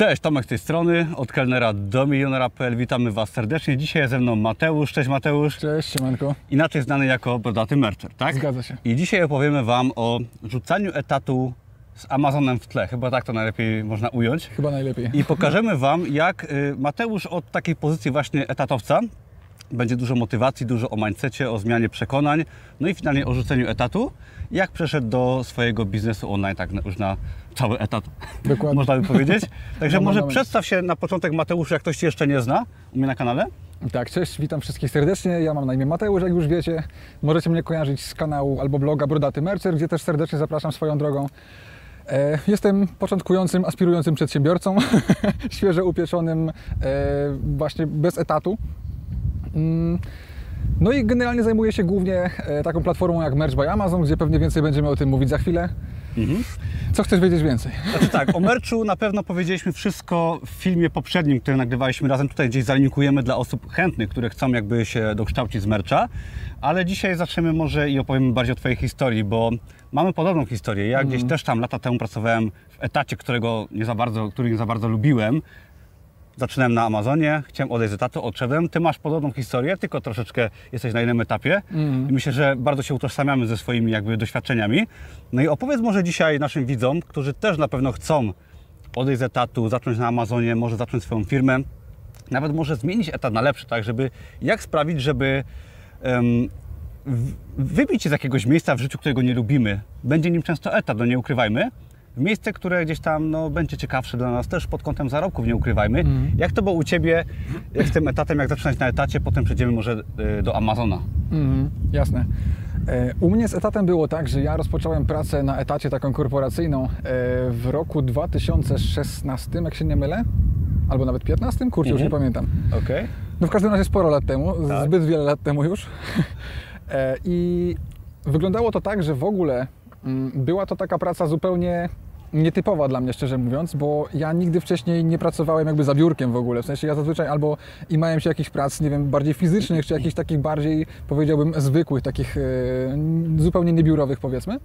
Cześć, Tomek z tej strony, od kelnera do milionera.pl. Witamy Was serdecznie. Dzisiaj ze mną Mateusz. Cześć Mateusz. Cześć, siemanko. Inaczej znany jako Brodaty Mercher, tak? Zgadza się. I dzisiaj opowiemy Wam o rzucaniu etatu z Amazonem w tle. Chyba tak to najlepiej można ująć. Chyba najlepiej. I pokażemy Wam, jak y, Mateusz od takiej pozycji właśnie etatowca będzie dużo motywacji, dużo o mindsetie, o zmianie przekonań, no i finalnie o rzuceniu etatu, jak przeszedł do swojego biznesu online, tak już na cały etat, Dokładnie. można by powiedzieć. Także No, może moment. przedstaw się na początek Mateusz, jak ktoś Cię jeszcze nie zna, u mnie na kanale. Tak, cześć, witam wszystkich serdecznie. Ja mam na imię Mateusz, jak już wiecie. Możecie mnie kojarzyć z kanału albo bloga Brodaty Mercer, gdzie też serdecznie zapraszam swoją drogą. E, Jestem początkującym, aspirującym przedsiębiorcą, świeżo upieczonym, e, właśnie bez etatu. Mm, No i generalnie zajmuję się głównie e, taką platformą jak Merch by Amazon, gdzie pewnie więcej będziemy o tym mówić za chwilę. Co chcesz wiedzieć więcej? Znaczy tak, o merchu na pewno powiedzieliśmy wszystko w filmie poprzednim, który nagrywaliśmy razem. Tutaj gdzieś zalinkujemy dla osób chętnych, które chcą jakby się dokształcić z mercha. Ale dzisiaj zaczniemy może i opowiemy bardziej o Twojej historii, bo mamy podobną historię. Ja gdzieś też tam lata temu pracowałem w etacie, którego nie za bardzo, który nie za bardzo lubiłem. Zaczynałem na Amazonie, chciałem odejść z etatu, odszedłem. Ty masz podobną historię, tylko troszeczkę jesteś na innym etapie. I myślę, że bardzo się utożsamiamy ze swoimi jakby doświadczeniami. No i opowiedz może dzisiaj naszym widzom, którzy też na pewno chcą odejść z etatu, zacząć na Amazonie, może zacząć swoją firmę, nawet może zmienić etat na lepszy, tak, żeby jak sprawić, żeby w- wybić się z jakiegoś miejsca w życiu, którego nie lubimy. Będzie nim często etat, no nie ukrywajmy. W miejsce, które gdzieś tam no, będzie ciekawsze dla nas też pod kątem zarobków, nie ukrywajmy. Jak to było u Ciebie, jak z tym etatem, jak zaczynać na etacie, potem przejdziemy może y, do Amazona. Mhm, jasne. E, U mnie z etatem było tak, że ja rozpocząłem pracę na etacie taką korporacyjną e, w roku 2016, jak się nie mylę, albo nawet 15, kurczę, już nie Mhm. pamiętam. Okej. No w każdym razie sporo lat temu, Tak. zbyt wiele lat temu już. E, I wyglądało to tak, że w ogóle mm, była to taka praca zupełnie nietypowa dla mnie, szczerze mówiąc, bo ja nigdy wcześniej nie pracowałem jakby za biurkiem w ogóle. W sensie ja zazwyczaj albo imałem się jakichś prac, nie wiem, bardziej fizycznych, czy jakichś takich bardziej, powiedziałbym, zwykłych, takich e, zupełnie niebiurowych, powiedzmy.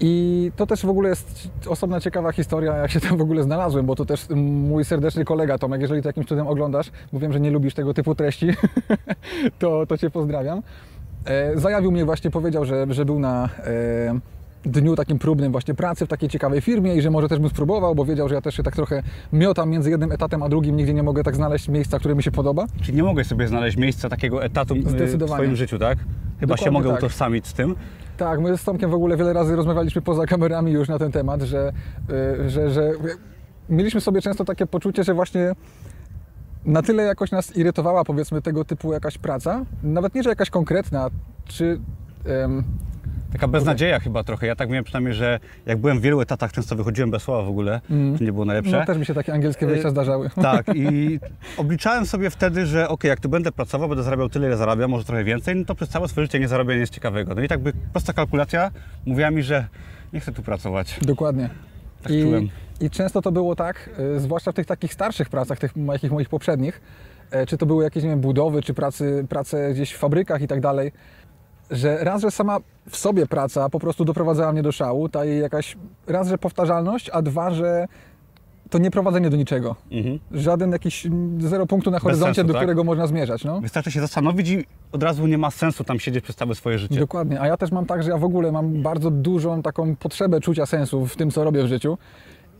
I to też w ogóle jest osobna ciekawa historia, jak się tam w ogóle znalazłem, bo to też mój serdeczny kolega Tomek, jeżeli to jakimś cudem oglądasz, bo wiem, że nie lubisz tego typu treści, to, to Cię pozdrawiam. E, zajawił mnie właśnie, powiedział, że, że był na e, dniu takim próbnym właśnie pracy w takiej ciekawej firmie i że może też bym spróbował, bo wiedział, że ja też się tak trochę miotam między jednym etatem a drugim, nigdzie nie mogę tak znaleźć miejsca, które mi się podoba. Czyli nie mogłeś sobie znaleźć miejsca takiego etatu y, w swoim życiu, tak? Chyba się Dokładnie mogę tak. utożsamić z tym. Tak, my z Tomkiem w ogóle wiele razy rozmawialiśmy poza kamerami już na ten temat, że, że, że mieliśmy sobie często takie poczucie, że właśnie na tyle jakoś nas irytowała powiedzmy tego typu jakaś praca, nawet nie, że jakaś konkretna, czy... em, Taka beznadzieja chyba trochę. Ja tak miałem przynajmniej, że jak byłem w wielu etatach, często wychodziłem bez słowa w ogóle. To nie było najlepsze. no też mi się takie angielskie wejścia Y, zdarzały. Tak, i obliczałem sobie wtedy, że ok, jak tu będę pracował, będę zarabiał tyle, ile zarabiam, może trochę więcej, no to przez całe swoje życie nie zarabiam nic ciekawego. No i tak by prosta kalkulacja mówiła mi, że nie chcę tu pracować. Dokładnie. Tak czułem. I, I często to było tak, y, zwłaszcza w tych takich starszych pracach, tych moich, moich poprzednich, e, czy to były jakieś nie wiem, budowy, czy pracy, prace gdzieś w fabrykach i tak dalej, że raz, że sama w sobie praca po prostu doprowadzała mnie do szału, ta jej jakaś, raz, że powtarzalność, a dwa, że to nie prowadzenie do niczego. Mhm. Żaden jakiś zero punktu na horyzoncie, sensu, do tak? którego można zmierzać. No. Wystarczy się zastanowić i od razu nie ma sensu tam siedzieć przez całe swoje życie. Dokładnie, a ja też mam tak, że ja w ogóle mam bardzo dużą taką potrzebę czucia sensu w tym, co robię w życiu.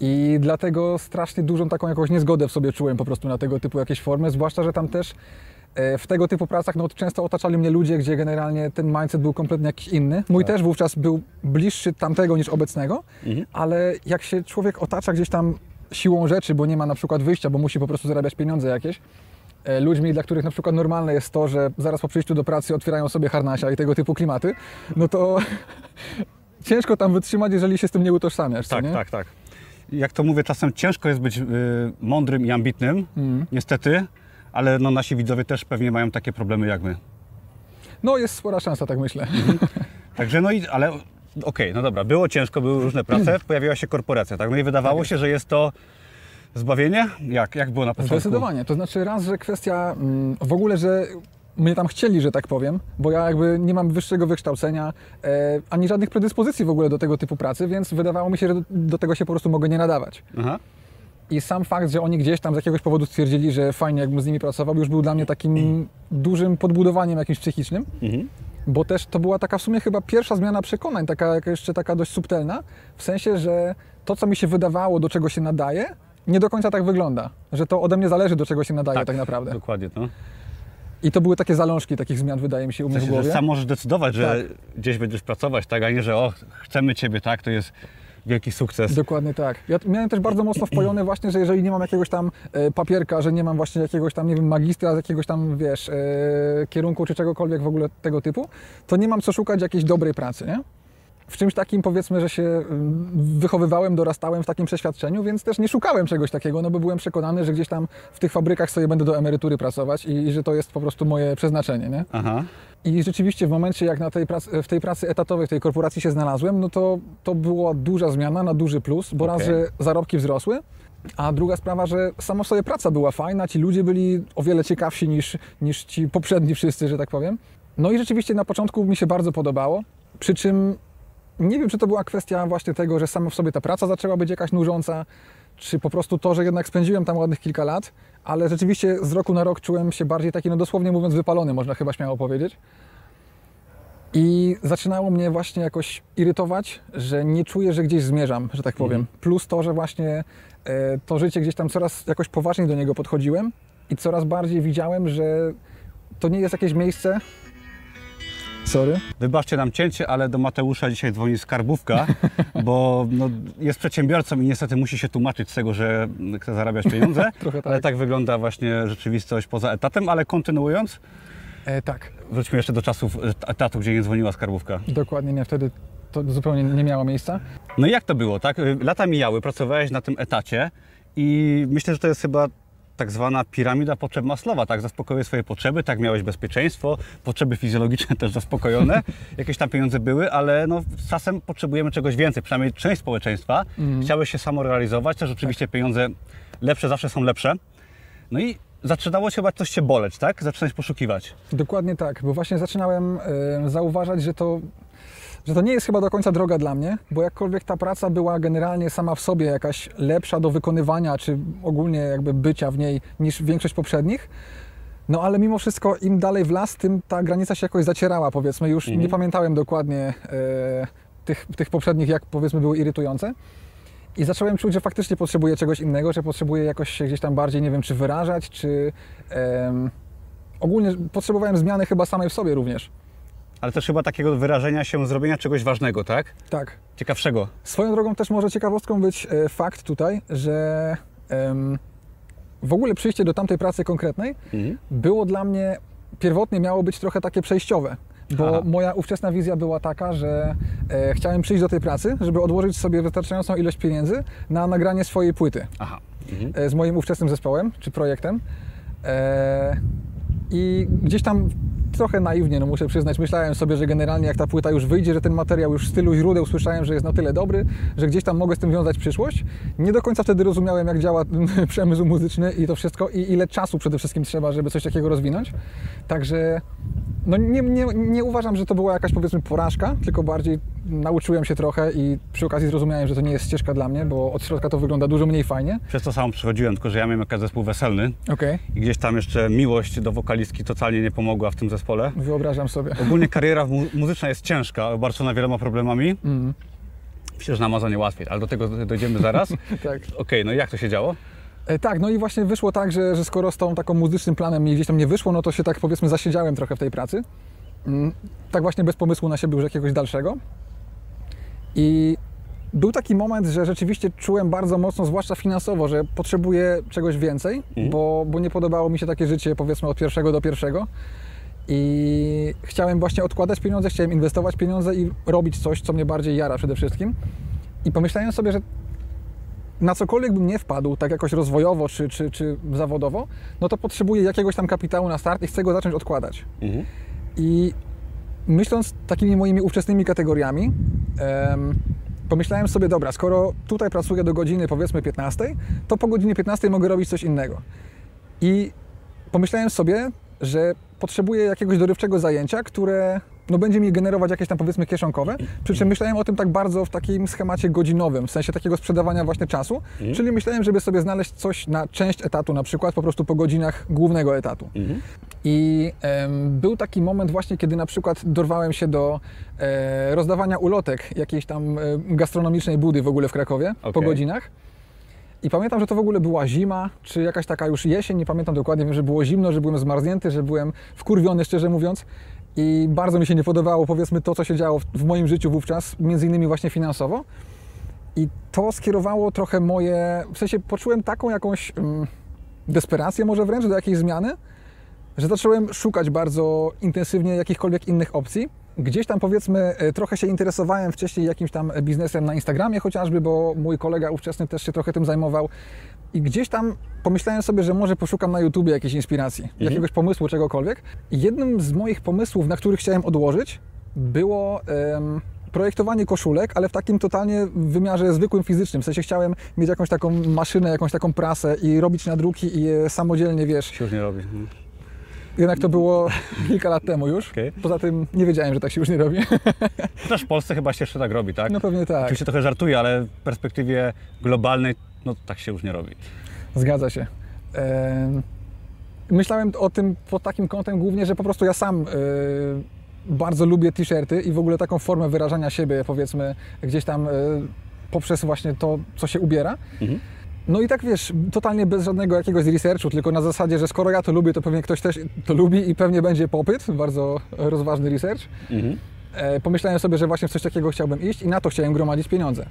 I dlatego strasznie dużą taką jakąś niezgodę w sobie czułem po prostu na tego typu jakieś formy, zwłaszcza, że tam też e, w tego typu pracach no, często otaczali mnie ludzie, gdzie generalnie ten mindset był kompletnie jakiś inny. Mój też wówczas był bliższy tamtego niż obecnego, ale jak się człowiek otacza gdzieś tam siłą rzeczy, bo nie ma na przykład wyjścia, bo musi po prostu zarabiać pieniądze jakieś, e, ludźmi, dla których na przykład normalne jest to, że zaraz po przyjściu do pracy otwierają sobie harnasia i tego typu klimaty, no to ciężko tam wytrzymać, jeżeli się z tym nie utożsamiasz, Tak, nie? tak, tak. Jak to mówię, czasem ciężko jest być y, mądrym i ambitnym, Mhm. niestety, ale no, nasi widzowie też pewnie mają takie problemy jak my. No jest spora szansa, tak myślę. Także no i, ale okej, no dobra, było ciężko, były różne prace, pojawiła się korporacja, tak? No i wydawało się, że jest to zbawienie? Jak? Jak było na początku? Zdecydowanie. To znaczy raz, że kwestia mm, w ogóle, że mnie tam chcieli, że tak powiem, bo ja jakby nie mam wyższego wykształcenia, e, ani żadnych predyspozycji w ogóle do tego typu pracy, więc wydawało mi się, że do, do tego się po prostu mogę nie nadawać. Aha. I sam fakt, że oni gdzieś tam z jakiegoś powodu stwierdzili, że fajnie jakbym z nimi pracował, już był dla mnie takim dużym podbudowaniem jakimś psychicznym. Mhm. Bo też to była taka w sumie chyba pierwsza zmiana przekonań, taka jeszcze taka dość subtelna, w sensie, że to, co mi się wydawało, do czego się nadaje, nie do końca tak wygląda. Że to ode mnie zależy, do czego się nadaje tak, naprawdę. Dokładnie, no. I to były takie zalążki takich zmian, wydaje mi się, u W mnie w sensie, głowie. że sam możesz decydować, że Tak. gdzieś będziesz pracować, tak, a nie, że o, chcemy Ciebie, tak, to jest wielki sukces. Dokładnie tak. Ja miałem też bardzo mocno wpojone właśnie, że jeżeli nie mam jakiegoś tam e, papierka, że nie mam właśnie jakiegoś tam, nie wiem, magistra z jakiegoś tam, wiesz, e, kierunku czy czegokolwiek w ogóle tego typu, to nie mam co szukać jakiejś dobrej pracy, nie? W czymś takim powiedzmy, że się mm, wychowywałem, dorastałem w takim przeświadczeniu, więc też nie szukałem czegoś takiego, no bo byłem przekonany, że gdzieś tam w tych fabrykach sobie będę do emerytury pracować i, i że to jest po prostu moje przeznaczenie, nie? Aha. I rzeczywiście w momencie, jak na tej pracy, w tej pracy etatowej, w tej korporacji się znalazłem, no to, to była duża zmiana na duży plus, bo raz, Okej. że zarobki wzrosły, a druga sprawa, że sama w sobie praca była fajna, ci ludzie byli o wiele ciekawsi niż, niż ci poprzedni wszyscy, że tak powiem. No i rzeczywiście na początku mi się bardzo podobało, przy czym nie wiem, czy to była kwestia właśnie tego, że sama w sobie ta praca zaczęła być jakaś nużąca, czy po prostu to, że jednak spędziłem tam ładnych kilka lat, ale rzeczywiście z roku na rok czułem się bardziej taki, no dosłownie mówiąc, wypalony, można chyba śmiało powiedzieć. I zaczynało mnie właśnie jakoś irytować, że nie czuję, że gdzieś zmierzam, że tak powiem. Plus to, że właśnie e, to życie gdzieś tam coraz jakoś poważniej do niego podchodziłem i coraz bardziej widziałem, że to nie jest jakieś miejsce. Sorry. Wybaczcie nam cięcie, ale do Mateusza dzisiaj dzwoni skarbówka, bo no, jest przedsiębiorcą i niestety musi się tłumaczyć z tego, że chce zarabiać pieniądze. Trochę tak. Ale tak wygląda właśnie rzeczywistość poza etatem, ale kontynuując, E, tak, wróćmy jeszcze do czasów etatu, gdzie nie dzwoniła skarbówka. dokładnie nie. Wtedy to zupełnie nie miało miejsca. No i jak to było, tak? Lata mijały, pracowałeś na tym etacie i myślę, że to jest chyba tak zwana piramida potrzeb Maslowa, tak? Zaspokoiłeś swoje potrzeby, tak miałeś bezpieczeństwo, potrzeby fizjologiczne też zaspokojone, jakieś tam pieniądze były, ale no, czasem potrzebujemy czegoś więcej, przynajmniej część społeczeństwa. Chciałeś się samorealizować, też oczywiście pieniądze lepsze zawsze są lepsze. No i zaczynało się chyba coś się boleć, tak? Zaczynać poszukiwać. Dokładnie tak, bo właśnie zaczynałem e, zauważać, że to, że to nie jest chyba do końca droga dla mnie, bo jakkolwiek ta praca była generalnie sama w sobie jakaś lepsza do wykonywania, czy ogólnie jakby bycia w niej niż większość poprzednich, no ale mimo wszystko im dalej w las, tym ta granica się jakoś zacierała, powiedzmy. Już nie pamiętałem dokładnie e, tych, tych poprzednich, jak powiedzmy były irytujące. I zacząłem czuć, że faktycznie potrzebuję czegoś innego, że potrzebuję jakoś się gdzieś tam bardziej, nie wiem, czy wyrażać, czy ogólnie potrzebowałem zmiany chyba samej w sobie również. Ale też chyba takiego wyrażenia się, zrobienia czegoś ważnego, tak? Tak. Ciekawszego. Swoją drogą też może ciekawostką być e, fakt tutaj, że em, w ogóle przyjście do tamtej pracy konkretnej Mhm. było dla mnie, pierwotnie miało być trochę takie przejściowe. Bo Aha. moja ówczesna wizja była taka, że e, chciałem przyjść do tej pracy, żeby odłożyć sobie wystarczającą ilość pieniędzy na nagranie swojej płyty. Aha. Mhm. e, z moim ówczesnym zespołem czy projektem. E, I gdzieś tam trochę naiwnie, no muszę przyznać, myślałem sobie, że generalnie jak ta płyta już wyjdzie, że ten materiał już z tylu źródeł słyszałem, że jest na tyle dobry, że gdzieś tam mogę z tym wiązać przyszłość. Nie do końca wtedy rozumiałem, jak działa przemysł muzyczny i to wszystko i ile czasu przede wszystkim trzeba, żeby coś takiego rozwinąć. Także no nie, nie, nie uważam, że to była jakaś powiedzmy porażka, tylko bardziej nauczyłem się trochę i przy okazji zrozumiałem, że to nie jest ścieżka dla mnie, bo od środka to wygląda dużo mniej fajnie. Przez to samo przychodziłem, tylko że ja miałem jakiś zespół weselny Okej, i gdzieś tam jeszcze miłość do wokalistki totalnie nie pomogła w tym zespole. Wyobrażam sobie. Ogólnie kariera mu- muzyczna jest ciężka, obarczona wieloma problemami. Mm, Myślę, że na Amazonie łatwiej, ale do tego dojdziemy zaraz. tak. Okej, no i jak to się działo? E, tak, no i właśnie wyszło tak, że, że skoro z tą taką muzycznym planem mi gdzieś tam nie wyszło, no to się tak powiedzmy zasiedziałem trochę w tej pracy. Mm, tak właśnie bez pomysłu na siebie już jakiegoś dalszego. I był taki moment, że rzeczywiście czułem bardzo mocno, zwłaszcza finansowo, że potrzebuję czegoś więcej, Mhm. bo, bo nie podobało mi się takie życie powiedzmy od pierwszego do pierwszego. I chciałem właśnie odkładać pieniądze, chciałem inwestować pieniądze i robić coś, co mnie bardziej jara przede wszystkim. I pomyślałem sobie, że na cokolwiek bym nie wpadł, tak jakoś rozwojowo czy, czy, czy zawodowo, no to potrzebuję jakiegoś tam kapitału na start i chcę go zacząć odkładać. Mhm. I myśląc takimi moimi ówczesnymi kategoriami, em, pomyślałem sobie, dobra, skoro tutaj pracuję do godziny powiedzmy 15, to po godzinie 15 mogę robić coś innego. I pomyślałem sobie, że potrzebuję jakiegoś dorywczego zajęcia, które no będzie mi generować jakieś tam powiedzmy kieszonkowe, przy czym myślałem o tym tak bardzo w takim schemacie godzinowym, w sensie takiego sprzedawania właśnie czasu, czyli myślałem, żeby sobie znaleźć coś na część etatu na przykład, po prostu po godzinach głównego etatu. I em, był taki moment właśnie, kiedy na przykład dorwałem się do e, rozdawania ulotek jakiejś tam e, gastronomicznej budy w ogóle w Krakowie po Okej. godzinach. I pamiętam, że to w ogóle była zima, czy jakaś taka już jesień, nie pamiętam dokładnie, wiem, że było zimno, że byłem zmarznięty, że byłem wkurwiony, szczerze mówiąc. I bardzo mi się nie podobało, powiedzmy, to, co się działo w, moim życiu wówczas, między innymi właśnie finansowo. I to skierowało trochę moje, w sensie poczułem taką jakąś mm, desperację może wręcz do jakiejś zmiany, że zacząłem szukać bardzo intensywnie jakichkolwiek innych opcji. Gdzieś tam powiedzmy e, trochę się interesowałem wcześniej jakimś tam biznesem na Instagramie chociażby, bo mój kolega ówczesny też się trochę tym zajmował. I gdzieś tam pomyślałem sobie, że może poszukam na YouTubie jakiejś inspiracji, jakiegoś pomysłu, czegokolwiek. Jednym z moich pomysłów, na których chciałem odłożyć, było em, projektowanie koszulek, ale w takim totalnie wymiarze zwykłym, fizycznym. W sensie chciałem mieć jakąś taką maszynę, jakąś taką prasę i robić nadruki i samodzielnie, wiesz, Się już nie robi. Mhm. Jednak to było kilka lat temu już. Okej. Poza tym nie wiedziałem, że tak się już nie robi. Też w Polsce chyba się jeszcze tak robi, tak? No pewnie tak. Oczywiście trochę żartuję, ale w perspektywie globalnej, no tak się już nie robi. Zgadza się. Em, Myślałem o tym pod takim kątem głównie, że po prostu ja sam e, bardzo lubię t-shirty i w ogóle taką formę wyrażania siebie, powiedzmy, gdzieś tam e, poprzez właśnie to, co się ubiera. Mhm. No i tak wiesz, totalnie bez żadnego jakiegoś researchu, tylko na zasadzie, że skoro ja to lubię, to pewnie ktoś też to lubi i pewnie będzie popyt. Bardzo rozważny research. Mhm. E, pomyślałem sobie, że właśnie w coś takiego chciałbym iść i na to chciałem gromadzić pieniądze.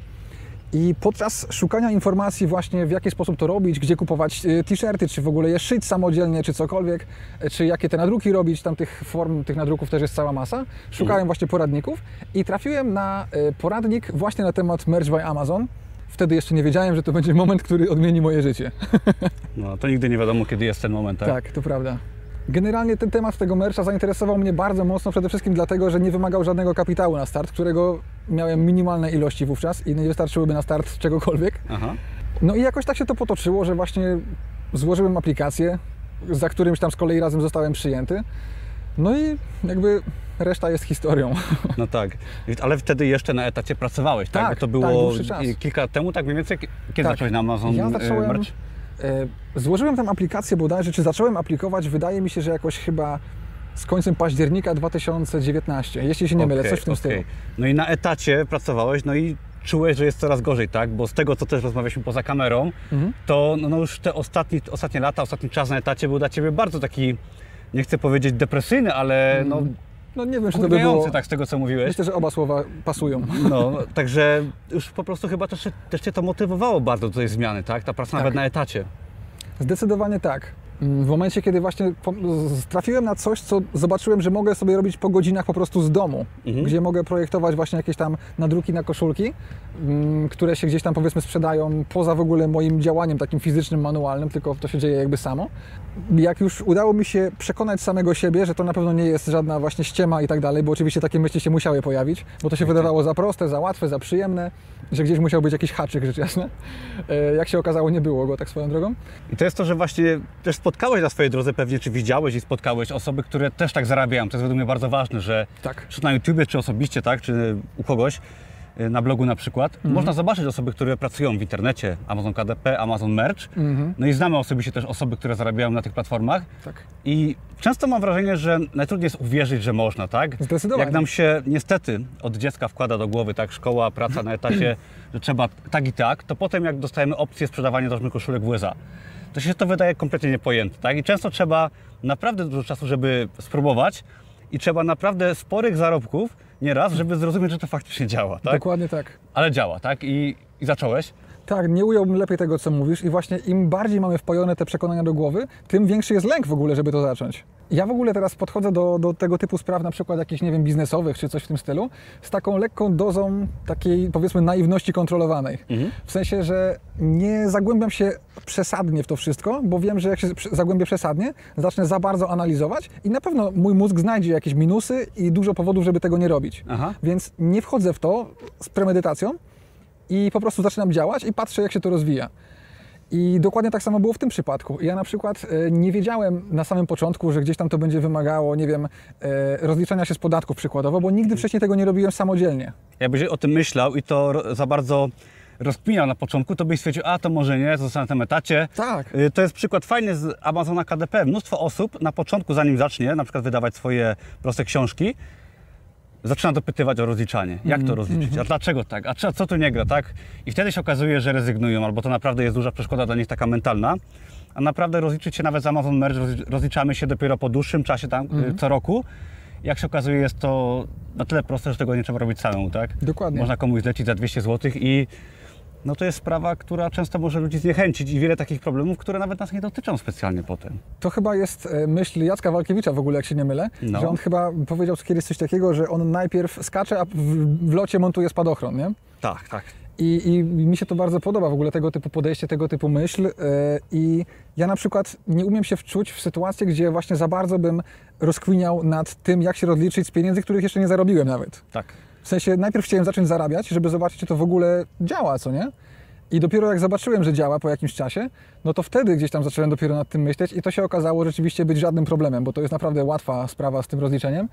I podczas szukania informacji właśnie w jaki sposób to robić, gdzie kupować e, t-shirty, czy w ogóle je szyć samodzielnie, czy cokolwiek, e, czy jakie te nadruki robić, tam tych form, tych nadruków też jest cała masa, szukałem właśnie poradników i trafiłem na poradnik właśnie na temat Merch by Amazon. Wtedy jeszcze nie wiedziałem, że to będzie moment, który odmieni moje życie. No to nigdy nie wiadomo, kiedy jest ten moment, tak? Tak, to prawda. Generalnie ten temat tego mercha zainteresował mnie bardzo mocno, przede wszystkim dlatego, że nie wymagał żadnego kapitału na start, którego miałem minimalne ilości wówczas i nie wystarczyłyby na start czegokolwiek. Aha. No i jakoś tak się to potoczyło, że właśnie złożyłem aplikację, za którymś tam z kolei razem zostałem przyjęty. No i jakby reszta jest historią. No tak. Ale wtedy jeszcze na etacie pracowałeś, tak? Tak, Bo to tak, było czas. kilka lat temu, tak mniej więcej. Kiedy Tak. zacząłeś na Amazon Ja e, zacząłem, e, złożyłem tam aplikację bodajże, czy zacząłem aplikować, wydaje mi się, że jakoś chyba z końcem października 2019, jeśli się nie mylę, Okej, coś w tym okej. stylu. No i na etacie pracowałeś, no i czułeś, że jest coraz gorzej, tak? Bo z tego, co też rozmawialiśmy poza kamerą, Mhm. to no, no już te ostatnie, ostatnie lata, ostatni czas na etacie był dla Ciebie bardzo taki, nie chcę powiedzieć depresyjny, ale no No nie wiem, czy to by było... tak z tego, co mówiłeś. Myślę, że oba słowa pasują. No, także już po prostu chyba też, też Cię to motywowało bardzo do tej zmiany, tak? Ta praca Tak. nawet na etacie. Zdecydowanie tak. W momencie, kiedy właśnie trafiłem na coś, co zobaczyłem, że mogę sobie robić po godzinach po prostu z domu, Mhm. gdzie mogę projektować właśnie jakieś tam nadruki na koszulki, mm, które się gdzieś tam powiedzmy sprzedają poza w ogóle moim działaniem takim fizycznym, manualnym, tylko to się dzieje jakby samo. Jak już udało mi się przekonać samego siebie, że to na pewno nie jest żadna właśnie ściema i tak dalej, bo oczywiście takie myśli się musiały pojawić, bo to się wydawało za proste, za łatwe, za przyjemne, że gdzieś musiał być jakiś haczyk, rzecz jasna. E, Jak się okazało, nie było go tak swoją drogą. I to jest to, że właśnie też spotkałeś na swojej drodze pewnie, czy widziałeś i spotkałeś osoby, które też tak zarabiają. To jest według mnie bardzo ważne, że Tak. czy na YouTubie, czy osobiście, tak, czy u kogoś, na blogu na przykład, Mhm. można zobaczyć osoby, które pracują w internecie, Amazon KDP, Amazon Merch. Mhm. No i znamy osobiście też osoby, które zarabiają na tych platformach. Tak. I często mam wrażenie, że najtrudniej jest uwierzyć, że można, tak? Zdecydowanie. Jak nam się niestety od dziecka wkłada do głowy, tak, szkoła, praca na etacie, że trzeba tak i tak, to potem jak dostajemy opcję sprzedawania załóżmy koszulek w USA, to się to wydaje kompletnie niepojęte, tak? I często trzeba naprawdę dużo czasu, żeby spróbować i trzeba naprawdę sporych zarobków nieraz, żeby zrozumieć, że to faktycznie działa, tak? Dokładnie tak. Ale działa, tak? I, i zacząłeś? Tak, nie ująłbym lepiej tego, co mówisz i właśnie im bardziej mamy wpojone te przekonania do głowy, tym większy jest lęk w ogóle, żeby to zacząć. Ja w ogóle teraz podchodzę do, do tego typu spraw, na przykład jakichś, nie wiem, biznesowych czy coś w tym stylu, z taką lekką dozą takiej, powiedzmy, naiwności kontrolowanej. W sensie, że nie zagłębiam się przesadnie w to wszystko, bo wiem, że jak się zagłębię przesadnie, zacznę za bardzo analizować i na pewno mój mózg znajdzie jakieś minusy i dużo powodów, żeby tego nie robić. Aha. Więc nie wchodzę w to z premedytacją i po prostu zaczynam działać i patrzę, jak się to rozwija. I dokładnie tak samo było w tym przypadku. Ja na przykład e, nie wiedziałem na samym początku, że gdzieś tam to będzie wymagało, nie wiem, e, rozliczania się z podatków przykładowo, bo nigdy wcześniej tego nie robiłem samodzielnie. Jakbyś o tym myślał i to za bardzo rozkminiał na początku, to byś stwierdził, a to może nie, zostanę na tym etacie. Tak. Y, To jest przykład fajny z Amazona KDP. Mnóstwo osób na początku, zanim zacznie na przykład wydawać swoje proste książki, zaczyna dopytywać o rozliczanie. Jak to rozliczyć? A dlaczego tak? A co, tu nie gra, tak? I wtedy się okazuje, że rezygnują, albo to naprawdę jest duża przeszkoda dla nich taka mentalna. A naprawdę rozliczyć się nawet z Amazon Merge rozli- rozliczamy się dopiero po dłuższym czasie tam, y, co roku. Jak się okazuje, jest to na tyle proste, że tego nie trzeba robić samemu, tak? Dokładnie. Można komuś zlecić za 200 zł i no to jest sprawa, która często może ludzi zniechęcić i wiele takich problemów, które nawet nas nie dotyczą specjalnie potem. To chyba jest e, myśl Jacka Walkiewicza w ogóle, jak się nie mylę, No. że on chyba powiedział kiedyś coś takiego, że on najpierw skacze, a w, locie montuje spadochron, nie? Tak, tak. I, I mi się to bardzo podoba, w ogóle tego typu podejście, tego typu myśl. e, I ja na przykład nie umiem się wczuć w sytuację, gdzie właśnie za bardzo bym rozkminiał nad tym, jak się rozliczyć z pieniędzy, których jeszcze nie zarobiłem nawet. Tak. W sensie najpierw chciałem zacząć zarabiać, żeby zobaczyć, czy to w ogóle działa, co nie? I dopiero jak zobaczyłem, że działa po jakimś czasie, no to wtedy gdzieś tam zacząłem dopiero nad tym myśleć i to się okazało rzeczywiście być żadnym problemem, bo to jest naprawdę łatwa sprawa z tym rozliczeniem.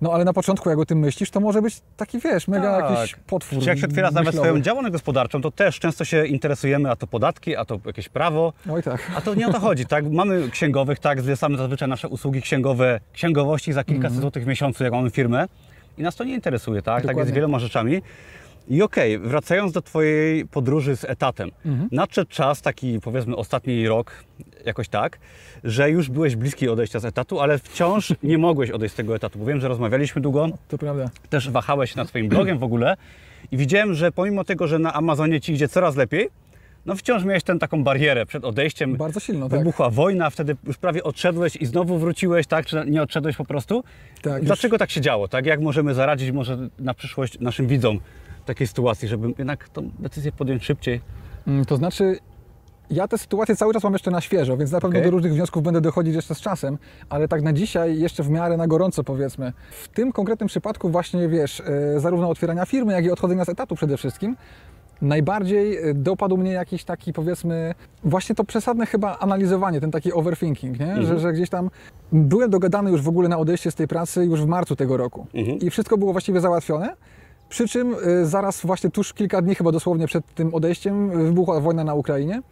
No ale na początku, jak o tym myślisz, to może być taki, wiesz, mega Tak. jakiś potwór Czy jak się otwiera nawet swoją działalność gospodarczą, to też często się interesujemy, a to podatki, a to jakieś prawo. Oj tak. A to nie o to chodzi, tak? Mamy księgowych, tak? Zlecamy zazwyczaj nasze usługi księgowe, księgowości za kilkaset złotych w miesiącu, jak mamy firmę. I nas to nie interesuje, tak? Tak jest Dokładnie. z wieloma rzeczami. I okej, wracając do Twojej podróży z etatem. Nadszedł czas, taki powiedzmy ostatni rok, jakoś tak, że już byłeś bliski odejścia z etatu, ale wciąż nie mogłeś odejść z tego etatu, bo wiem, że rozmawialiśmy długo, To prawda. też wahałeś się nad swoim blogiem w ogóle i widziałem, że pomimo tego, że na Amazonie Ci idzie coraz lepiej, no wciąż miałeś tę taką barierę przed odejściem. Bardzo silno, tak. Wybuchła wojna, wtedy już prawie odszedłeś i znowu wróciłeś, tak? Czy nie odszedłeś po prostu? Tak, Dlaczego tak się działo, tak? Jak możemy zaradzić może na przyszłość naszym widzom takiej sytuacji, żeby jednak tą decyzję podjąć szybciej? Mm, To znaczy, ja tę sytuację cały czas mam jeszcze na świeżo, więc na pewno Okej. do różnych wniosków będę dochodzić jeszcze z czasem, ale tak na dzisiaj jeszcze w miarę na gorąco powiedzmy. W tym konkretnym przypadku właśnie, wiesz, e, zarówno otwierania firmy, jak i odchodzenia z etatu przede wszystkim, najbardziej e, dopadł mnie jakiś taki powiedzmy, właśnie to przesadne chyba analizowanie, ten taki overthinking, nie? Że, że gdzieś tam byłem dogadany już w ogóle na odejście z tej pracy już w marcu tego roku Mhm. i wszystko było właściwie załatwione. Przy czym y, zaraz właśnie tuż kilka dni chyba dosłownie przed tym odejściem y, wybuchła wojna na Ukrainie.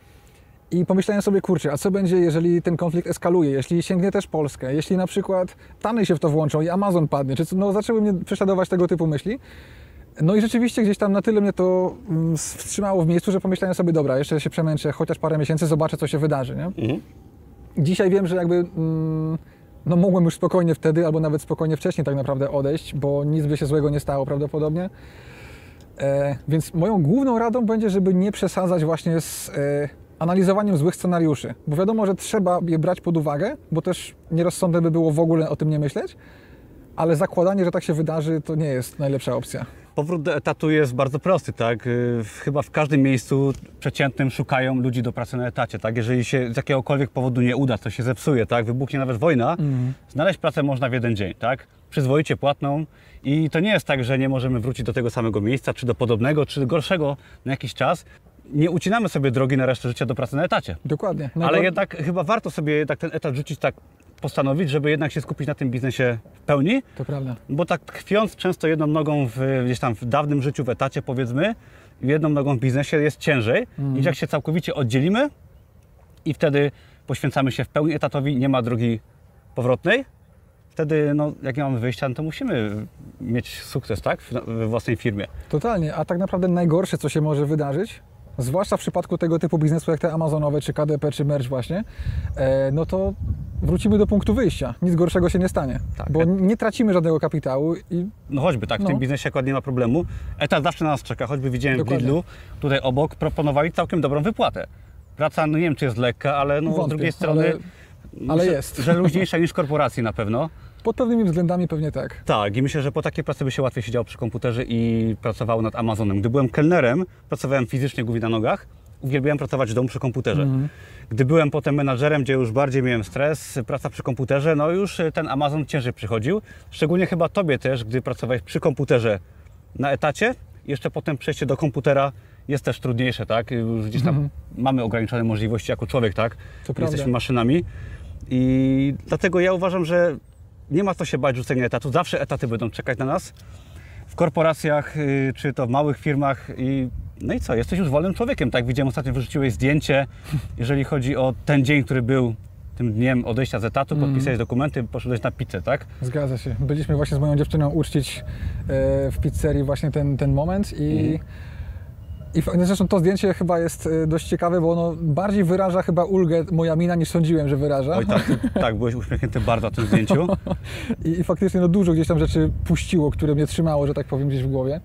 I pomyślałem sobie, kurczę, a co będzie, jeżeli ten konflikt eskaluje, jeśli sięgnie też Polskę, jeśli na przykład Stany się w to włączą i Amazon padnie, czy no zaczęły mnie prześladować tego typu myśli. No i rzeczywiście gdzieś tam na tyle mnie to mm, wstrzymało w miejscu, że pomyślałem sobie, dobra, jeszcze się przemęczę chociaż parę miesięcy, zobaczę co się wydarzy, nie? Mhm. Dzisiaj wiem, że jakby mm, no mogłem już spokojnie wtedy, albo nawet spokojnie wcześniej tak naprawdę odejść, bo nic by się złego nie stało prawdopodobnie. E, więc moją główną radą będzie, żeby nie przesadzać właśnie z e, analizowaniem złych scenariuszy, bo wiadomo, że trzeba je brać pod uwagę, bo też nierozsądne by było w ogóle o tym nie myśleć, ale zakładanie, że tak się wydarzy, to nie jest najlepsza opcja. Powrót do etatu jest bardzo prosty, tak? Y, Chyba w każdym miejscu przeciętnym szukają ludzi do pracy na etacie, tak? Jeżeli się z jakiegokolwiek powodu nie uda, to się zepsuje, tak? Wybuchnie nawet wojna, znaleźć pracę można w jeden dzień, tak? Przyzwoicie płatną i to nie jest tak, że nie możemy wrócić do tego samego miejsca, czy do podobnego, czy do gorszego na jakiś czas. Nie ucinamy sobie drogi na resztę życia do pracy na etacie. Dokładnie. Ale jednak chyba warto sobie jednak ten etat rzucić tak, postanowić, żeby jednak się skupić na tym biznesie w pełni, To prawda. bo tak tkwiąc często jedną nogą w, gdzieś tam w dawnym życiu, w etacie powiedzmy, i jedną nogą w biznesie jest ciężej, niż jak się całkowicie oddzielimy i wtedy poświęcamy się w pełni etatowi, nie ma drogi powrotnej. Wtedy, no, jak nie mamy wyjścia, no to musimy mieć sukces, tak, w- we własnej firmie. Totalnie, a tak naprawdę najgorsze, co się może wydarzyć, zwłaszcza w przypadku tego typu biznesu jak te Amazonowe, czy KDP, czy Merch właśnie, e, no to wrócimy do punktu wyjścia. Nic gorszego się nie stanie, Tak. bo nie tracimy żadnego kapitału i No choćby, tak, w No. tym biznesie akurat nie ma problemu. Etat zawsze na nas czeka, choćby widziałem Dokładnie. w Lidlu, tutaj obok, proponowali całkiem dobrą wypłatę. Praca, no nie wiem, czy jest lekka, ale no, z Wątpię, drugiej strony... ale- ale że, jest. Że luźniejsza niż korporacje na pewno. Pod pewnymi względami pewnie tak. Tak, i myślę, że po takiej pracy by się łatwiej siedziało przy komputerze i pracowało nad Amazonem. Gdy byłem kelnerem, pracowałem fizycznie, głównie na nogach, uwielbiałem pracować w domu przy komputerze. Mhm. Gdy byłem potem menadżerem, gdzie już bardziej miałem stres, praca przy komputerze, no już ten Amazon ciężej przychodził. Szczególnie chyba Tobie też, gdy pracowałeś przy komputerze na etacie, jeszcze potem przejście do komputera jest też trudniejsze, tak? Już gdzieś tam mamy ograniczone możliwości jako człowiek, tak? To prawda. Jesteśmy maszynami i dlatego ja uważam, że nie ma co się bać rzucenia etatu. Zawsze etaty będą czekać na nas w korporacjach, y, czy to w małych firmach i no i co, jesteś już wolnym człowiekiem, tak? Widziałem ostatnio, wyrzuciłeś zdjęcie, jeżeli chodzi o ten dzień, który był tym dniem odejścia z etatu, podpisałeś dokumenty, poszedłeś na pizzę, tak? Zgadza się. Byliśmy właśnie z moją dziewczyną uczcić e, w pizzerii właśnie ten, ten moment i, i f- zresztą to zdjęcie chyba jest e, dość ciekawe, bo ono bardziej wyraża chyba ulgę moja mina niż sądziłem, że wyraża. Oj tak, tak, byłeś uśmiechnięty bardzo na tym zdjęciu. I, I faktycznie no, dużo gdzieś tam rzeczy puściło, które mnie trzymało, że tak powiem, gdzieś w głowie.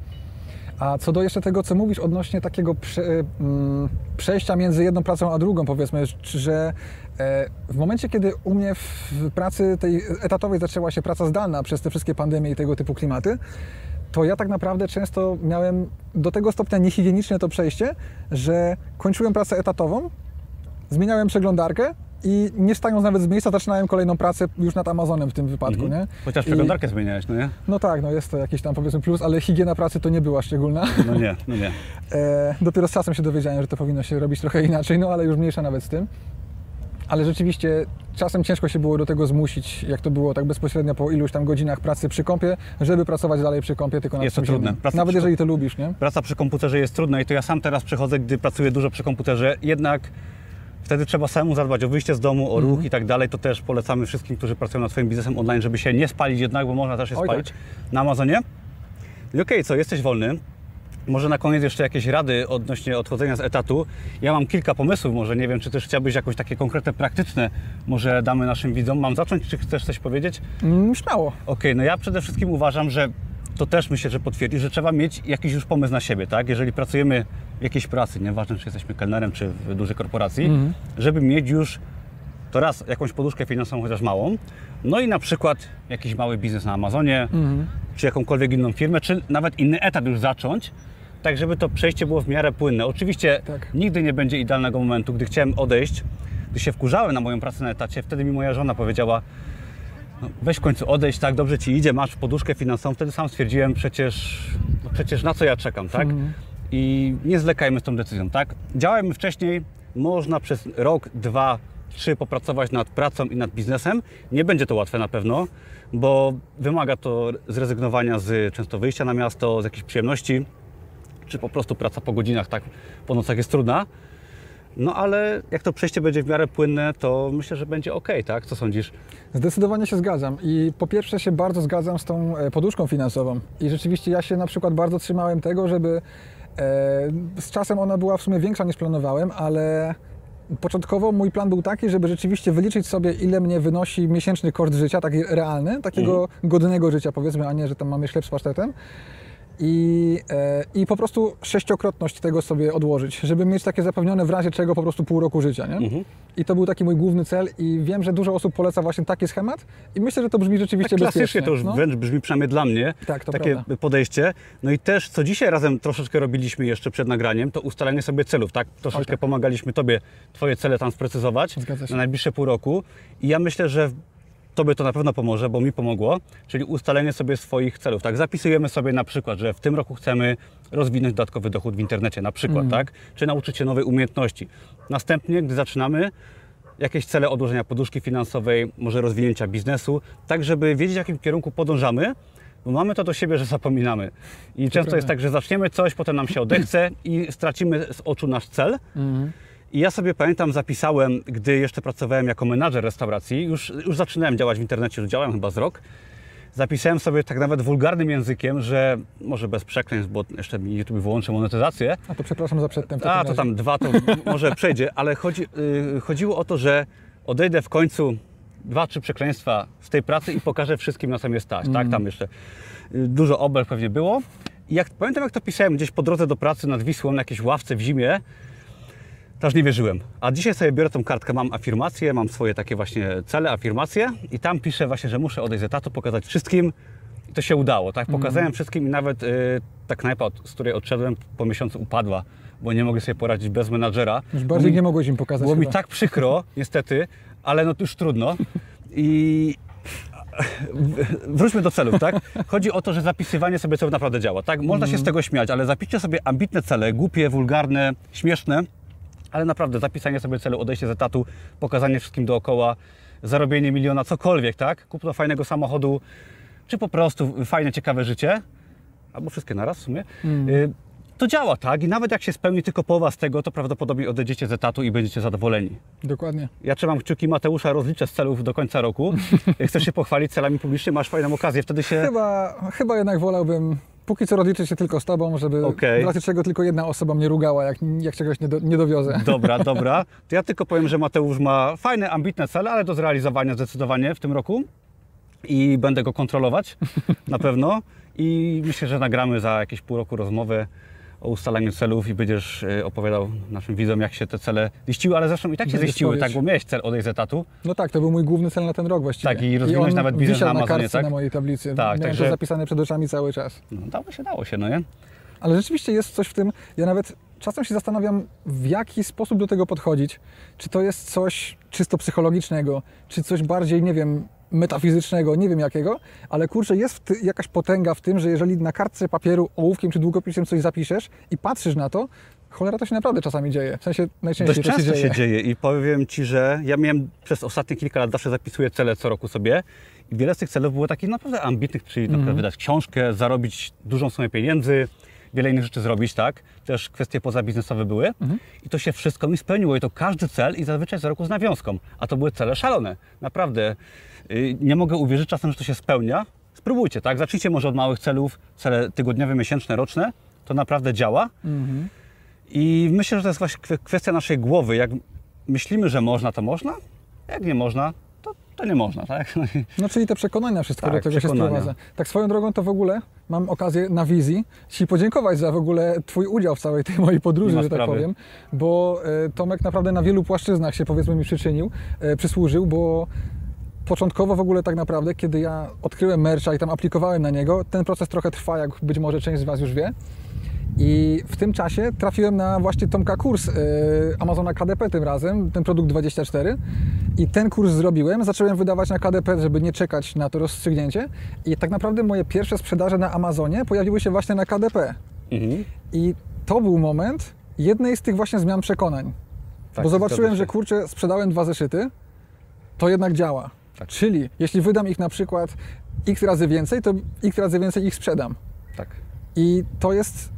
A co do jeszcze tego, co mówisz odnośnie takiego prze, mm, przejścia między jedną pracą a drugą, powiedzmy, że e, w momencie, kiedy u mnie w pracy tej etatowej zaczęła się praca zdalna przez te wszystkie pandemie i tego typu klimaty, to ja tak naprawdę często miałem do tego stopnia niehigieniczne to przejście, że kończyłem pracę etatową, zmieniałem przeglądarkę i nie stając nawet z miejsca, zaczynałem kolejną pracę już nad Amazonem w tym wypadku, Mhm. nie? Chociaż I- przeglądarkę zmieniałeś, no nie? no tak, no jest to jakiś tam powiedzmy plus, ale higiena pracy to nie była szczególna. No nie, no nie. E, dopiero z czasem się dowiedziałem, że to powinno się robić trochę inaczej, no ale już mniejsza nawet z tym. Ale rzeczywiście czasem ciężko się było do tego zmusić, jak to było tak bezpośrednio po iluś tam godzinach pracy przy kąpie, żeby pracować dalej przy kąpie, tylko nad Jest to trudne. Praca Nawet przy jeżeli to lubisz, nie? Praca przy komputerze jest trudna i to ja sam teraz przechodzę, gdy pracuję dużo przy komputerze, jednak wtedy trzeba samemu zadbać o wyjście z domu, o ruch i tak dalej. To też polecamy wszystkim, którzy pracują nad swoim biznesem online, żeby się nie spalić jednak, bo można też się Oj, tak. spalić na Amazonie. I okej, co, jesteś wolny. Może na koniec jeszcze jakieś rady odnośnie odchodzenia z etatu. Ja mam kilka pomysłów, może nie wiem, czy też chciałbyś jakieś takie konkretne, praktyczne, może damy naszym widzom. Mam zacząć, czy chcesz coś powiedzieć? Mm, śmiało. Okej, no ja przede wszystkim uważam, że to też myślę, że potwierdzi, że trzeba mieć jakiś już pomysł na siebie, tak? Jeżeli pracujemy w jakiejś pracy, nieważne czy jesteśmy kelnerem, czy w dużej korporacji, żeby mieć już to raz jakąś poduszkę finansową, chociaż małą, no i na przykład jakiś mały biznes na Amazonie, czy jakąkolwiek inną firmę, czy nawet inny etat już zacząć, tak żeby to przejście było w miarę płynne. Oczywiście Tak. nigdy nie będzie idealnego momentu, gdy chciałem odejść, gdy się wkurzałem na moją pracę na etacie, wtedy mi moja żona powiedziała, no, weź w końcu odejść, tak, dobrze ci idzie, masz poduszkę finansową. Wtedy sam stwierdziłem, przecież, no przecież na co ja czekam, tak? I nie zwlekajmy z tą decyzją, tak? Działajmy wcześniej, można przez rok, dwa, trzy popracować nad pracą i nad biznesem. Nie będzie to łatwe na pewno, bo wymaga to zrezygnowania z często wyjścia na miasto, z jakichś przyjemności, czy po prostu praca po godzinach, tak, po nocach jest trudna. No ale jak to przejście będzie w miarę płynne, to myślę, że będzie ok, tak? Co sądzisz? Zdecydowanie się zgadzam i po pierwsze się bardzo zgadzam z tą e, poduszką finansową i rzeczywiście ja się na przykład bardzo trzymałem tego, żeby e, z czasem ona była w sumie większa niż planowałem, ale początkowo mój plan był taki, żeby rzeczywiście wyliczyć sobie ile mnie wynosi miesięczny koszt życia, taki realny, takiego godnego życia powiedzmy, a nie, że tam mamy chleb z pasztetem. I, e, I po prostu sześciokrotność tego sobie odłożyć, żeby mieć takie zapewnione w razie czego po prostu pół roku życia, nie? Mhm. I to był taki mój główny cel i wiem, że dużo osób poleca właśnie taki schemat i myślę, że to brzmi rzeczywiście Tak klasycznie bezpiecznie. to już no. wręcz brzmi przynajmniej dla mnie, Tak, takie prawda. podejście. No i też, co dzisiaj razem troszeczkę robiliśmy jeszcze przed nagraniem, to ustalenie sobie celów, tak? Troszeczkę tak. pomagaliśmy Tobie Twoje cele tam sprecyzować na najbliższe pół roku i ja myślę, że Tobie to na pewno pomoże, bo mi pomogło, czyli ustalenie sobie swoich celów, tak? Zapisujemy sobie na przykład, że w tym roku chcemy rozwinąć dodatkowy dochód w internecie na przykład, Mhm. tak? Czy nauczyć się nowej umiejętności. Następnie, gdy zaczynamy, jakieś cele odłożenia poduszki finansowej, może rozwinięcia biznesu, tak żeby wiedzieć, w jakim kierunku podążamy, bo mamy to do siebie, że zapominamy. I często jest tak, że zaczniemy coś, potem nam się odechce i stracimy z oczu nasz cel. Mhm. I ja sobie pamiętam, zapisałem, gdy jeszcze pracowałem jako menadżer restauracji, już, już zaczynałem działać w internecie, już działałem chyba z rok. Zapisałem sobie tak nawet wulgarnym językiem, że może bez przekleństw, bo jeszcze mi YouTube wyłączy monetyzację, A to przepraszam za przedtem. a, to tam dwa, to może przejdzie, ale chodzi, y, chodziło o to, że odejdę w końcu dwa, trzy przekleństwa z tej pracy i pokażę wszystkim, na co mnie stać, tak? Tam jeszcze y, dużo obel pewnie było. I jak, pamiętam, jak to pisałem gdzieś po drodze do pracy nad Wisłą na jakiejś ławce w zimie, też nie wierzyłem. A dzisiaj sobie biorę tą kartkę, mam afirmacje, mam swoje takie właśnie cele, afirmacje i tam piszę właśnie, że muszę odejść z etatu, pokazać wszystkim. I to się udało, tak? Pokazałem wszystkim i nawet y, ta knajpa, od- z której odszedłem po miesiącu upadła, bo nie mogę sobie poradzić bez menadżera. Już bardziej mi- nie mogłeś im pokazać Było mi chyba. tak przykro, niestety, ale no to już trudno. I wróćmy do celów, tak? Chodzi o to, że zapisywanie sobie celów naprawdę działa, tak? Można się z tego śmiać, ale zapiszcie sobie ambitne cele, głupie, wulgarne, śmieszne, ale naprawdę zapisanie sobie celu, odejście z etatu, pokazanie wszystkim dookoła, zarobienie miliona, cokolwiek, tak? Kupno fajnego samochodu, czy po prostu fajne, ciekawe życie, albo wszystkie naraz w sumie, y, to działa, tak? I nawet jak się spełni tylko połowa z tego, to prawdopodobnie odejdziecie z etatu i będziecie zadowoleni. Dokładnie. Ja trzymam kciuki Mateusza, rozliczę z celów do końca roku. Chcesz się pochwalić celami publicznymi, masz fajną okazję, wtedy się... Chyba, chyba jednak wolałbym póki co rozliczyć się tylko z Tobą, żeby w razie czego tylko jedna osoba mnie rugała, jak, jak czegoś nie, do, nie dowiozę. Dobra, dobra. To ja tylko powiem, że Mateusz ma fajne, ambitne cele, ale do zrealizowania zdecydowanie w tym roku. I będę go kontrolować na pewno. I myślę, że nagramy za jakieś pół roku rozmowę o ustalaniu celów i będziesz e, opowiadał naszym widzom, jak się te cele ziściły, ale zresztą i tak się Będę ziściły, tak, bo miałeś cel odejść z etatu. No tak, to był mój główny cel na ten rok właściwie. Tak, i rozwinąłeś nawet biznes na na Amazonie, kartce tak? na mojej tablicy. Tak, Miałem także- to zapisane przed oczami cały czas. No, dało się, dało się, no nie? Ale rzeczywiście jest coś w tym, ja nawet czasem się zastanawiam, w jaki sposób do tego podchodzić. Czy to jest coś czysto psychologicznego, czy coś bardziej, nie wiem, metafizycznego, nie wiem jakiego, ale kurczę, jest ty, jakaś potęga w tym, że jeżeli na kartce papieru ołówkiem czy długopisem coś zapiszesz i patrzysz na to, cholera to się naprawdę czasami dzieje. W sensie najczęściej Dość to często się dzieje. się dzieje i powiem Ci, że ja miałem przez ostatnie kilka lat zawsze zapisuję cele co roku sobie i wiele z tych celów było takich naprawdę ambitnych, czyli na Mhm. przykład wydać książkę, zarobić dużą sumę pieniędzy, wiele innych rzeczy zrobić, tak? Też kwestie pozabiznesowe były Mhm. i to się wszystko mi spełniło i to każdy cel i zazwyczaj co roku z nawiązką, a to były cele szalone, naprawdę. Yy, Nie mogę uwierzyć czasem, że to się spełnia. Spróbujcie, tak? Zacznijcie może od małych celów, cele tygodniowe, miesięczne, roczne, to naprawdę działa. Mhm. I myślę, że to jest właśnie kwe- kwestia naszej głowy. Jak myślimy, że można, to można. Jak nie można, to, nie można, tak? No i- No czyli te przekonania wszystko Tak, do tego się sprowadza. Tak swoją drogą to w ogóle mam okazję na wizji Ci podziękować za w ogóle Twój udział w całej tej mojej podróży, że tak sprawy. powiem, bo e, Tomek naprawdę na wielu płaszczyznach się powiedzmy mi przyczynił, e, przysłużył, bo początkowo w ogóle tak naprawdę, kiedy ja odkryłem mercha i tam aplikowałem na niego, ten proces trochę trwa, jak być może część z Was już wie. I w tym czasie trafiłem na właśnie Tomka kurs y, Amazona KDP tym razem, ten produkt 24. I ten kurs zrobiłem, zacząłem wydawać na KDP, żeby nie czekać na to rozstrzygnięcie. I tak naprawdę moje pierwsze sprzedaże na Amazonie pojawiły się właśnie na KDP. Mhm. I to był moment jednej z tych właśnie zmian przekonań. Tak, Bo zobaczyłem, że kurczę, sprzedałem dwa zeszyty, to jednak działa. Tak. Czyli jeśli wydam ich na przykład x razy więcej, to x razy więcej ich sprzedam. Tak. I to jest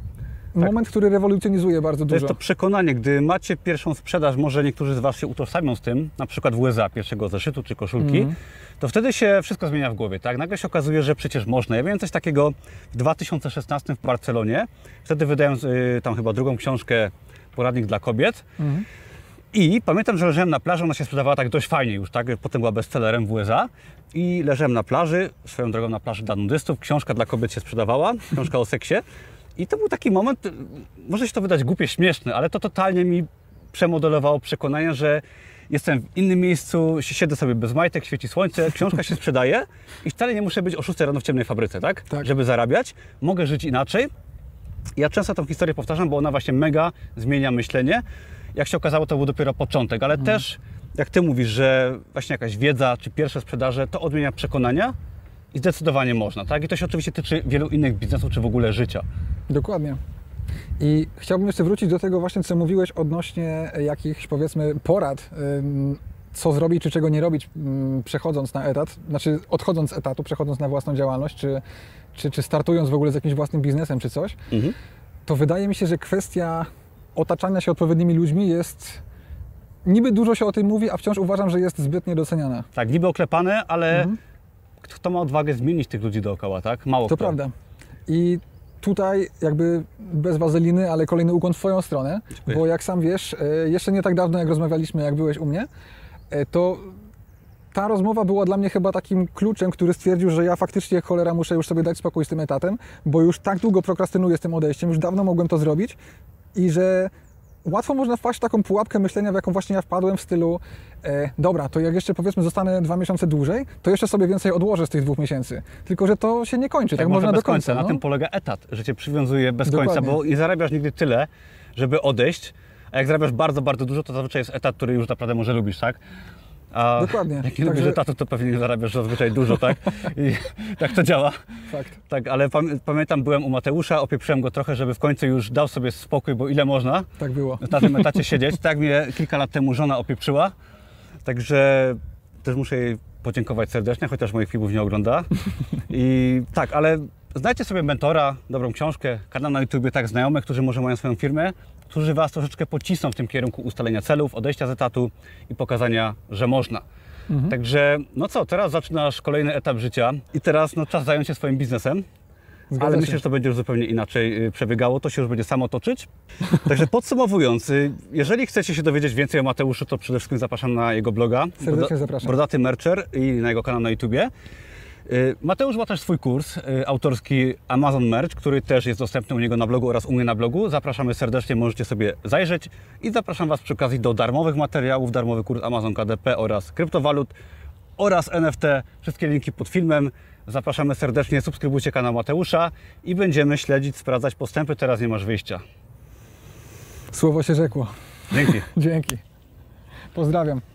moment, który rewolucjonizuje bardzo To dużo. jest to przekonanie, gdy macie pierwszą sprzedaż, może niektórzy z Was się utożsamią z tym, na przykład w USA pierwszego zeszytu czy koszulki, Mhm. to wtedy się wszystko zmienia w głowie, tak? Nagle się okazuje, że przecież można. Ja miałem coś takiego w 2016 w Barcelonie, wtedy wydając y, tam chyba drugą książkę Poradnik dla kobiet Mhm. i pamiętam, że leżałem na plaży, ona się sprzedawała tak dość fajnie już, tak? Potem była bestsellerem w USA i leżałem na plaży, swoją drogą na plaży dla nudystów, książka dla kobiet się sprzedawała, książka o seksie i to był taki moment, może się to wydać głupie, śmieszne, ale to totalnie mi przemodelowało przekonanie, że jestem w innym miejscu, si- siedzę sobie bez majtek, świeci słońce, książka się sprzedaje i wcale nie muszę być o 6 rano w ciemnej fabryce, tak? Tak. Żeby zarabiać. Mogę żyć inaczej. Ja często tę historię powtarzam, bo ona właśnie mega zmienia myślenie. Jak się okazało, to był dopiero początek, ale też, jak Ty mówisz, że właśnie jakaś wiedza czy pierwsze sprzedaże, to odmienia przekonania i zdecydowanie można, tak? I to się oczywiście tyczy wielu innych biznesów, czy w ogóle życia. Dokładnie. I chciałbym jeszcze wrócić do tego właśnie, co mówiłeś odnośnie jakichś, powiedzmy, porad, co zrobić, czy czego nie robić, przechodząc na etat, znaczy odchodząc z etatu, przechodząc na własną działalność, czy, czy, czy startując w ogóle z jakimś własnym biznesem, czy coś, Mhm. to wydaje mi się, że kwestia otaczania się odpowiednimi ludźmi jest... Niby dużo się o tym mówi, a wciąż uważam, że jest zbyt niedoceniana. Tak, niby oklepane, ale Mhm. Kto ma odwagę zmienić tych ludzi dookoła, tak? Mało To kto. prawda. I tutaj jakby bez wazeliny, ale kolejny ukłon w Twoją stronę, Dziękuję. bo jak sam wiesz, e, jeszcze nie tak dawno jak rozmawialiśmy, jak byłeś u mnie, e, to ta rozmowa była dla mnie chyba takim kluczem, który stwierdził, że ja faktycznie cholera muszę już sobie dać spokój z tym etatem, bo już tak długo prokrastynuję z tym odejściem, już dawno mogłem to zrobić i że łatwo można wpaść w taką pułapkę myślenia, w jaką właśnie ja wpadłem w stylu e, dobra, to jak jeszcze powiedzmy zostanę dwa miesiące dłużej, to jeszcze sobie więcej odłożę z tych dwóch miesięcy. Tylko, że to się nie kończy, tak, może można do końca. Na no. tym polega etat, że cię przywiązuje bez Dokładnie. końca, bo nie zarabiasz nigdy tyle, żeby odejść, a jak zarabiasz bardzo, bardzo dużo, to zazwyczaj jest etat, który już naprawdę może lubisz, tak? A Dokładnie. Jak Także- etatu, to pewnie zarabiasz zazwyczaj dużo, tak? I tak to działa. Fakt. Tak, ale pam- pamiętam, byłem u Mateusza, opieprzyłem go trochę, żeby w końcu już dał sobie spokój, bo ile można Tak było. na tym etacie siedzieć. Tak mnie kilka lat temu żona opieprzyła, także też muszę jej podziękować serdecznie, chociaż moich filmów nie ogląda. I tak, ale znajdźcie sobie mentora, dobrą książkę, kanał na YouTube, tak, znajomych, którzy może mają swoją firmę, którzy Was troszeczkę pocisną w tym kierunku ustalenia celów, odejścia z etatu i pokazania, że można. Także, no co, teraz zaczynasz kolejny etap życia i teraz no, czas zająć się swoim biznesem. Zgadza Ale się. myślę, że to będzie już zupełnie inaczej y, przebiegało, to się już będzie samo toczyć. Także podsumowując, y, jeżeli chcecie się dowiedzieć więcej o Mateuszu, to przede wszystkim zapraszam na jego bloga. Serdecznie zapraszam. Brodaty Mercher i na jego kanał na YouTubie. Y, Mateusz ma też swój kurs y, autorski Amazon Merch, który też jest dostępny u niego na blogu oraz u mnie na blogu. Zapraszamy serdecznie, możecie sobie zajrzeć i zapraszam Was przy okazji do darmowych materiałów, darmowy kurs Amazon KDP oraz kryptowalut oraz NFT. Wszystkie linki pod filmem. Zapraszamy serdecznie, subskrybujcie kanał Mateusza i będziemy śledzić, sprawdzać postępy. Teraz nie masz wyjścia. Słowo się rzekło. Dzięki. Dzięki. Pozdrawiam.